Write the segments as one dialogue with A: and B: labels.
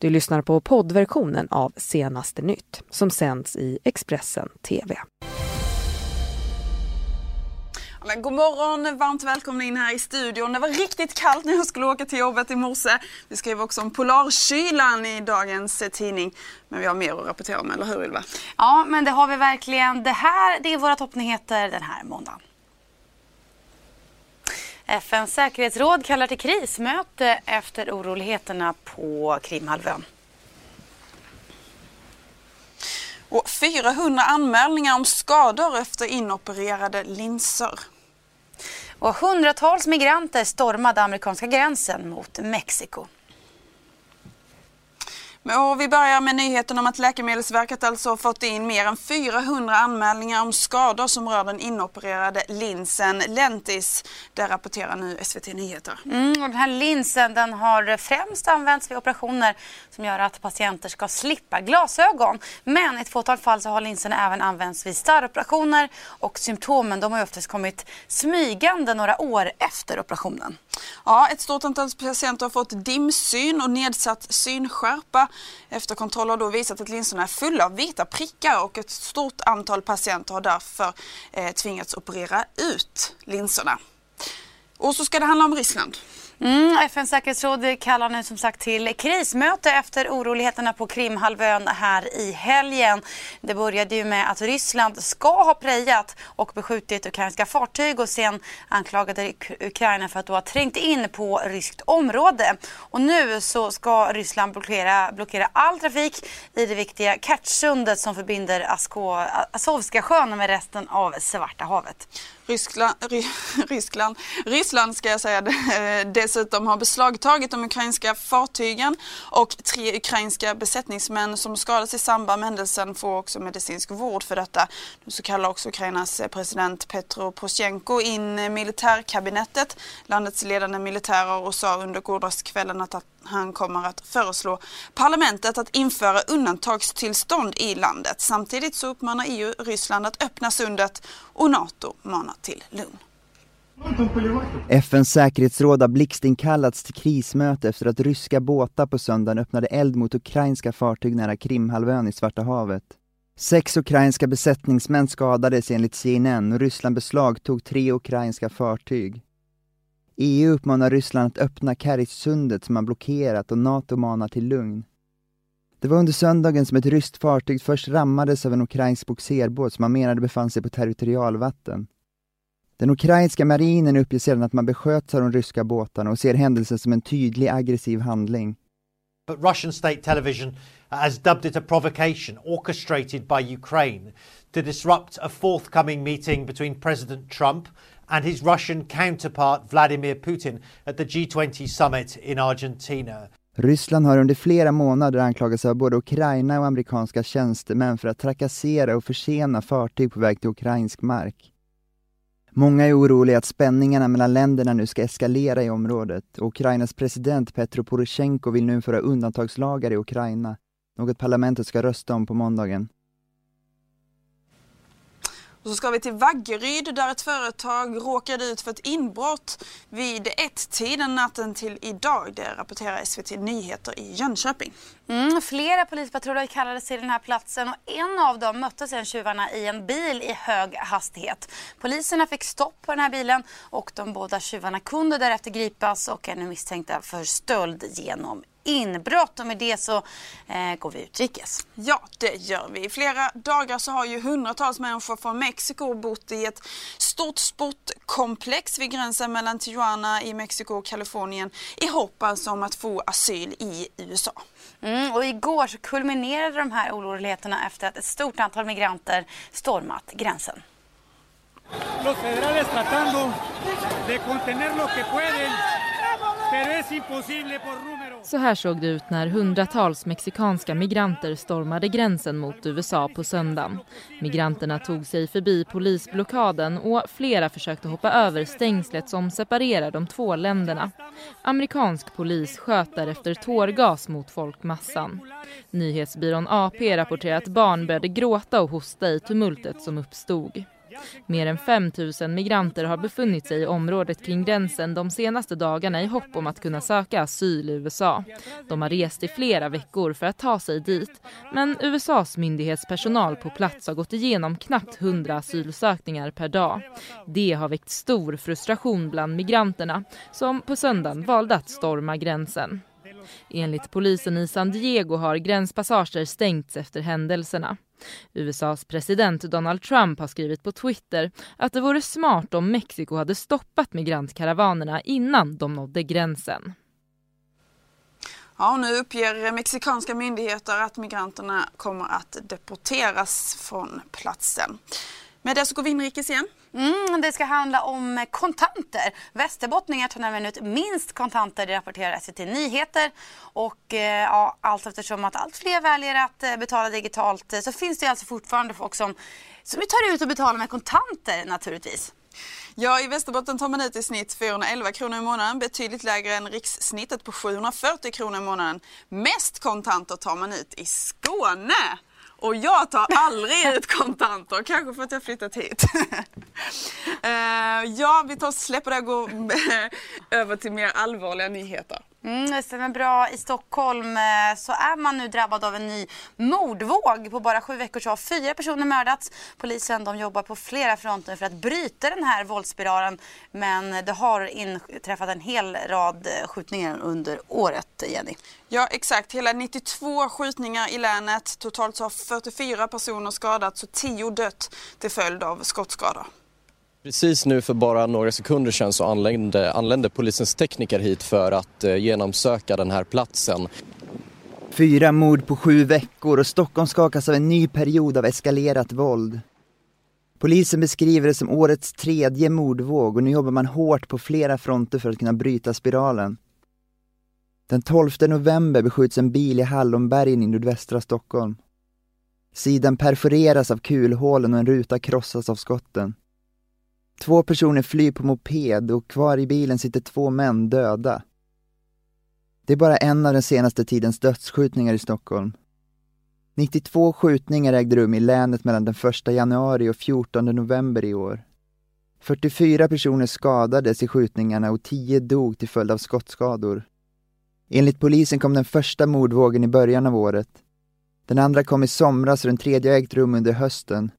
A: Du lyssnar på poddversionen av Senaste nytt som sänds i Expressen TV.
B: Men god morgon, varmt välkomna in här i studion. Det var riktigt kallt när jag skulle åka till jobbet i morse. Vi skrev också om polarkylan i dagens tidning. Men vi har mer att rapportera om, eller hur Ylva?
C: Ja, men det har vi verkligen. Det här det är våra toppnyheter den här måndagen. FNs säkerhetsråd kallar till krismöte efter oroligheterna på Krimhalvön.
B: Och 400 anmälningar om skador efter inopererade linser.
C: Och hundratals migranter stormade amerikanska gränsen mot Mexiko.
B: Och vi börjar med nyheten om att Läkemedelsverket alltså fått in mer än 400 anmälningar om skador som rör den inopererade linsen Lentis. Det rapporterar nu SVT Nyheter.
C: Mm, och den här linsen den har främst använts vid operationer som gör att patienter ska slippa glasögon. Men i ett fåtal fall så har linsen även använts vid starroperationer och symptomen de har oftast kommit smygande några år efter operationen.
B: Ja, ett stort antal patienter har fått dimsyn och nedsatt synskärpa. Efterkontroll har då visat att linserna är fulla av vita prickar och ett stort antal patienter har därför eh, tvingats operera ut linserna. Och så ska det handla om Ryssland.
C: Mm, FNs säkerhetsråd kallar nu som sagt till krismöte efter oroligheterna på Krimhalvön här i helgen. Det började ju med att Ryssland ska ha prejat och beskjutit ukrainska fartyg och sen anklagade Ukraina för att då ha trängt in på ryskt område. Och nu så ska Ryssland blockera, blockera all trafik i det viktiga Kertjsundet som förbinder Asko, Azovska sjön med resten av Svarta havet.
B: Ryskland, Ryskland, Ryssland ska jag säga, dessutom har beslagtagit de ukrainska fartygen och tre ukrainska besättningsmän som skadats i samband med händelsen får också medicinsk vård för detta. Nu så kallar också Ukrainas president Petro Poroshenko in militärkabinettet, landets ledande militärer och sa under gårdagskvällen att han kommer att föreslå parlamentet att införa undantagstillstånd i landet. Samtidigt så uppmanar EU Ryssland att öppna sundet och NATO manar till lugn.
D: FNs säkerhetsråd har blixtinkallats till krismöte efter att ryska båtar på söndagen öppnade eld mot ukrainska fartyg nära Krimhalvön i Svarta havet. Sex ukrainska besättningsmän skadades enligt CNN och Ryssland beslagtog tre ukrainska fartyg. EU uppmanar Ryssland att öppna Karissundet som man blockerat och NATO manar till lugn. Det var under söndagen som ett ryskt fartyg först rammades av en ukrainsk boxerbåt som man menade befann sig på territorialvatten. Den ukrainska marinen uppger sedan att man besköts av de ryska båtarna och ser händelsen som en tydlig aggressiv handling.
E: But Russian state television has dubbed it a provocation orchestrated by Ukraine to disrupt a forthcoming meeting between President Trump and his Russian counterpart Vladimir Putin at the G20 summit in Argentina.
D: Ryssland har under flera månader anklagats av både Ukraina och amerikanska tjänstemän för att trakassera och försena fartyg på väg till ukrainsk mark. Många är oroliga att spänningarna mellan länderna nu ska eskalera i området och Ukrainas president Petro Poroshenko vill nu införa undantagslagar i Ukraina, något parlamentet ska rösta om på måndagen.
B: Och så ska vi till Vaggeryd där ett företag råkade ut för ett inbrott vid ett-tiden natten till idag. Det rapporterar SVT Nyheter i Jönköping.
C: Mm, flera polispatruller kallades till den här platsen och en av dem mötte sen tjuvarna i en bil i hög hastighet. Poliserna fick stopp på den här bilen och de båda tjuvarna kunde därefter gripas och är nu misstänkta för stöld genom inbrott och med det så eh, går vi utrikes.
B: Ja, det gör vi. I flera dagar så har ju hundratals människor från Mexiko bott i ett stort sportkomplex vid gränsen mellan Tijuana i Mexiko och Kalifornien i hopp alltså om att få asyl i USA.
C: Mm, och igår så kulminerade de här oroligheterna efter att ett stort antal migranter stormat gränsen. Los federales tratando de contener lo que pueden,
A: pero es imposible por så här såg det ut när hundratals mexikanska migranter stormade gränsen mot USA på söndagen. Migranterna tog sig förbi polisblockaden och flera försökte hoppa över stängslet som separerar de två länderna. Amerikansk polis sköt därefter tårgas mot folkmassan. Nyhetsbyrån AP rapporterar att barn började gråta och hosta i tumultet som uppstod. Mer än 5 000 migranter har befunnit sig i området kring gränsen de senaste dagarna i hopp om att kunna söka asyl i USA. De har rest i flera veckor för att ta sig dit men USAs myndighetspersonal på plats har gått igenom knappt 100 asylsökningar per dag. Det har väckt stor frustration bland migranterna som på söndagen valde att storma gränsen. Enligt polisen i San Diego har gränspassager stängts efter händelserna. USAs president Donald Trump har skrivit på Twitter att det vore smart om Mexiko hade stoppat migrantkaravanerna innan de nådde gränsen.
B: Ja, nu uppger mexikanska myndigheter att migranterna kommer att deporteras från platsen. Med det så går vi inrikes igen.
C: Mm, det ska handla om kontanter. Västerbottningar tar nämligen ut minst kontanter, det rapporterar SVT Nyheter. Och eh, ja, allt eftersom att allt fler väljer att eh, betala digitalt eh, så finns det alltså fortfarande folk som, som tar ut och betalar med kontanter naturligtvis.
B: Ja, i Västerbotten tar man ut i snitt 411 kronor i månaden, betydligt lägre än rikssnittet på 740 kronor i månaden. Mest kontanter tar man ut i Skåne. Och jag tar aldrig ut kontanter, kanske för att jag flyttat hit. uh, ja, vi tar och släpper det och går över till mer allvarliga nyheter.
C: Mm, det stämmer bra. I Stockholm eh, så är man nu drabbad av en ny mordvåg. På bara sju veckor så har fyra personer mördats. Polisen de jobbar på flera fronter för att bryta den här våldsspiralen. Men det har inträffat en hel rad eh, skjutningar under året, Jenny.
B: Ja, exakt. Hela 92 skjutningar i länet. Totalt så har 44 personer skadats och 10 dött till följd av skottskador.
F: Precis nu för bara några sekunder sedan så anlände, anlände polisens tekniker hit för att eh, genomsöka den här platsen.
D: Fyra mord på sju veckor och Stockholm skakas av en ny period av eskalerat våld. Polisen beskriver det som årets tredje mordvåg och nu jobbar man hårt på flera fronter för att kunna bryta spiralen. Den 12 november beskjuts en bil i Hallonbergen i nordvästra Stockholm. Sidan perforeras av kulhålen och en ruta krossas av skotten. Två personer flyr på moped och kvar i bilen sitter två män döda. Det är bara en av den senaste tidens dödsskjutningar i Stockholm. 92 skjutningar ägde rum i länet mellan den 1 januari och 14 november i år. 44 personer skadades i skjutningarna och 10 dog till följd av skottskador. Enligt polisen kom den första mordvågen i början av året. Den andra kom i somras och den tredje har ägt rum under hösten.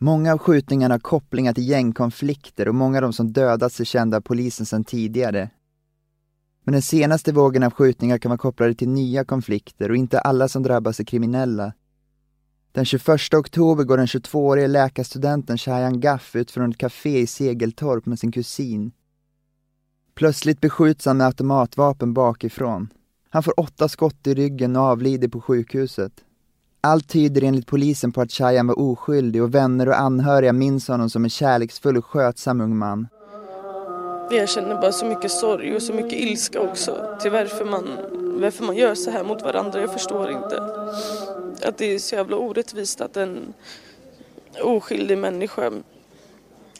D: Många av skjutningarna har kopplingar till gängkonflikter och många av de som dödats är kända av polisen sedan tidigare. Men den senaste vågen av skjutningar kan vara kopplade till nya konflikter och inte alla som drabbas är kriminella. Den 21 oktober går den 22-årige läkarstudenten Shayan Gaff ut från ett café i Segeltorp med sin kusin. Plötsligt beskjuts han med automatvapen bakifrån. Han får åtta skott i ryggen och avlider på sjukhuset. Allt tyder enligt polisen på att Shayan var oskyldig och vänner och anhöriga minns honom som en kärleksfull och skötsam ung man.
G: Jag känner bara så mycket sorg och så mycket ilska också till varför man, varför man gör så här mot varandra. Jag förstår inte. Att det är så jävla orättvist att en oskyldig människa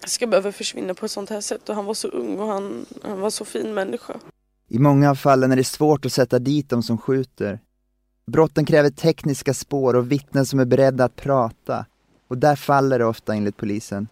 G: ska behöva försvinna på ett sånt här sätt. Och han var så ung och han, han var så fin människa.
D: I många av fallen är det svårt att sätta dit dem som skjuter. Brotten kräver tekniska spår och vittnen som är beredda att prata. Och där faller det ofta enligt polisen.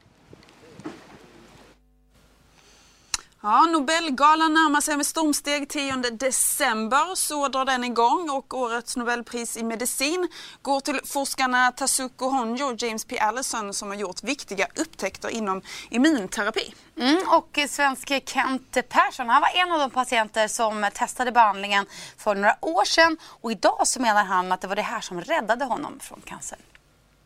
B: Ja, Nobelgalan närmar sig med stormsteg 10 december. Så drar den igång och årets Nobelpris i medicin går till forskarna Tasuku Honjo och James P. Allison som har gjort viktiga upptäckter inom immunterapi.
C: Mm, och svenske Kent Persson, han var en av de patienter som testade behandlingen för några år sedan och idag så menar han att det var det här som räddade honom från cancer.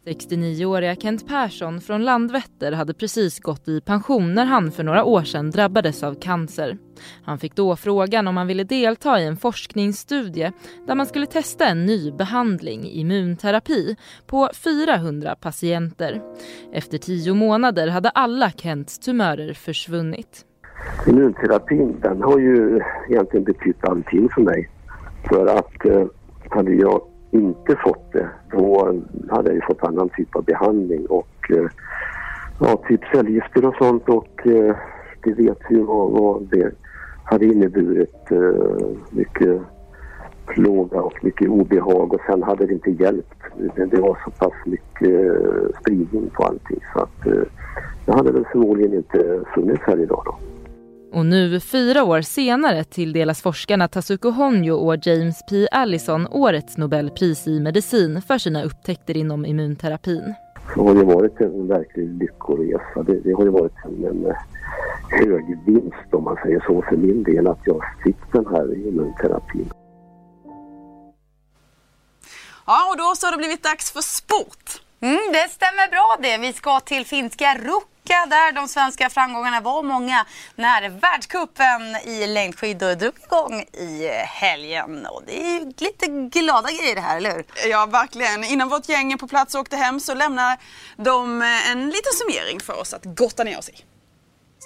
A: 69-åriga Kent Persson från Landvetter hade precis gått i pension när han för några år sedan drabbades av cancer. Han fick då frågan om han ville delta i en forskningsstudie där man skulle testa en ny behandling, immunterapi, på 400 patienter. Efter tio månader hade alla Kents tumörer försvunnit.
H: Immunterapin den har ju egentligen betytt allting för mig. För att eh, hade jag inte fått det, då hade jag ju fått annan typ av behandling och eh, ja, typ cellgifter och sånt och eh, det vet ju vad, vad det hade inneburit eh, mycket plåga och mycket obehag och sen hade det inte hjälpt. Det, det var så pass mycket eh, spridning på allting så att eh, jag hade väl förmodligen inte funnits här idag då.
A: Och nu, fyra år senare, tilldelas forskarna Tasuku Honjo och James P. Allison årets Nobelpris i medicin för sina upptäckter inom immunterapin.
H: Det har ju varit en verklig lyckoresa. Det, det har ju varit en, en hög vinst om man säger så för min del att jag fick den här immunterapin.
B: Ja, och då så har det blivit dags för sport.
C: Mm, det stämmer bra det. Vi ska till finska vecka där de svenska framgångarna var många när världskuppen i längdskidor drog igång i helgen. Och det är ju lite glada grejer det här, eller hur?
B: Ja, verkligen. Innan vårt gäng är på plats och åkte hem så lämnar de en liten summering för oss att gotta ner oss i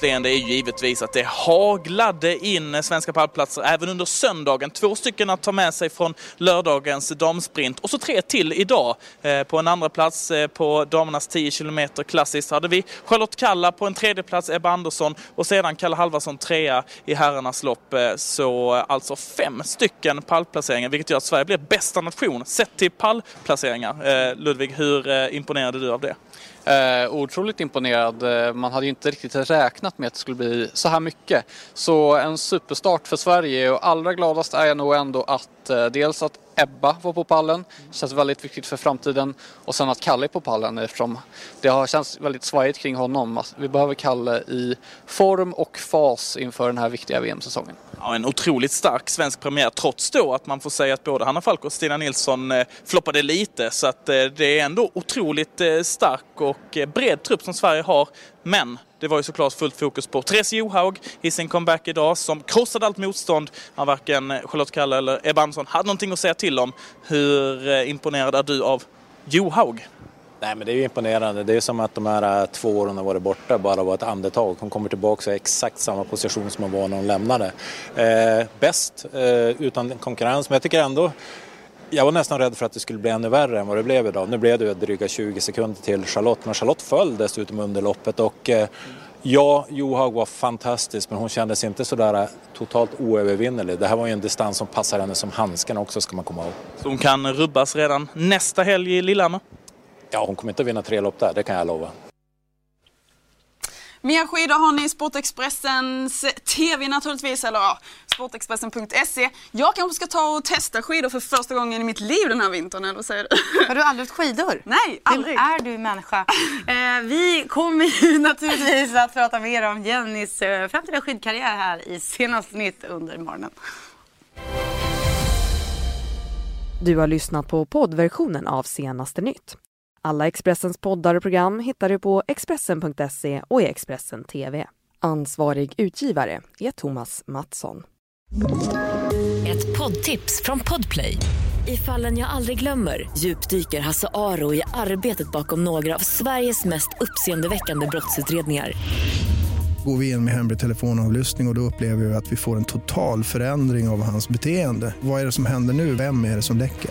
I: leende är ju givetvis att det haglade in svenska pallplatser även under söndagen. Två stycken att ta med sig från lördagens damsprint och så tre till idag. Eh, på en andra plats eh, på damernas 10 km klassiskt hade vi Charlotte Kalla på en tredje plats Ebba Andersson och sedan Kalle Halvarsson trea i herrarnas lopp. Eh, så alltså fem stycken pallplaceringar vilket gör att Sverige blir bästa nation sett till pallplaceringar. Ludvig, hur imponerade du av det?
J: Eh, otroligt imponerad. Eh, man hade ju inte riktigt räknat med att det skulle bli så här mycket. Så en superstart för Sverige och allra gladast är jag nog ändå att eh, dels att Ebba var på pallen. Känns väldigt viktigt för framtiden. Och sen att Kalle är på pallen eftersom det har känts väldigt svajigt kring honom. Vi behöver Kalle i form och fas inför den här viktiga VM-säsongen.
I: Ja, en otroligt stark svensk premiär trots då att man får säga att både Hanna Falk och Stina Nilsson eh, floppade lite. Så att eh, det är ändå otroligt eh, stark och bred trupp som Sverige har. Men det var ju såklart fullt fokus på Therese Johaug i sin comeback idag som krossade allt motstånd. Han varken Charlotte Kalle eller Ebba Andersson hade någonting att säga till om. Hur eh, imponerad är du av Johaug?
K: Nej men det är ju imponerande. Det är som att de här eh, två åren har varit borta bara var ett andetag. Hon kommer tillbaka i exakt samma position som hon var när hon lämnade. Eh, bäst eh, utan konkurrens men jag tycker ändå jag var nästan rädd för att det skulle bli ännu värre än vad det blev idag. Nu blev det dryga 20 sekunder till Charlotte, men Charlotte föll dessutom under loppet och eh, ja, Johaug var fantastisk men hon kändes inte sådär eh, totalt oövervinnerlig. Det här var ju en distans som passar henne som handsken också ska man komma ihåg.
I: Så hon kan rubbas redan nästa helg i Lillehammer?
K: Ja, hon kommer inte att vinna tre lopp där, det kan jag lova.
B: Mer skidor har ni i Sportexpressens TV naturligtvis, eller ja, sportexpressen.se. Jag kanske ska ta och testa skidor för första gången i mitt liv den här vintern, eller vad säger
C: du? Har du aldrig åkt skidor?
B: Nej, aldrig.
C: Vem är du människa? eh, vi kommer ju naturligtvis att prata mer om Jennys eh, framtida skidkarriär här i Senaste nytt under morgonen.
A: Du har lyssnat på poddversionen av Senaste nytt. Alla Expressens poddar och program hittar du på Expressen.se och i Expressen TV. Ansvarig utgivare är Thomas Mattsson.
L: Ett poddtips från Podplay. I fallen jag aldrig glömmer djupdyker Hasse Aro i arbetet bakom några av Sveriges mest uppseendeväckande brottsutredningar.
M: Går vi in med hemlig telefonavlyssning och, och då upplever vi att vi får en total förändring av hans beteende. Vad är det som händer nu? Vem är det som läcker?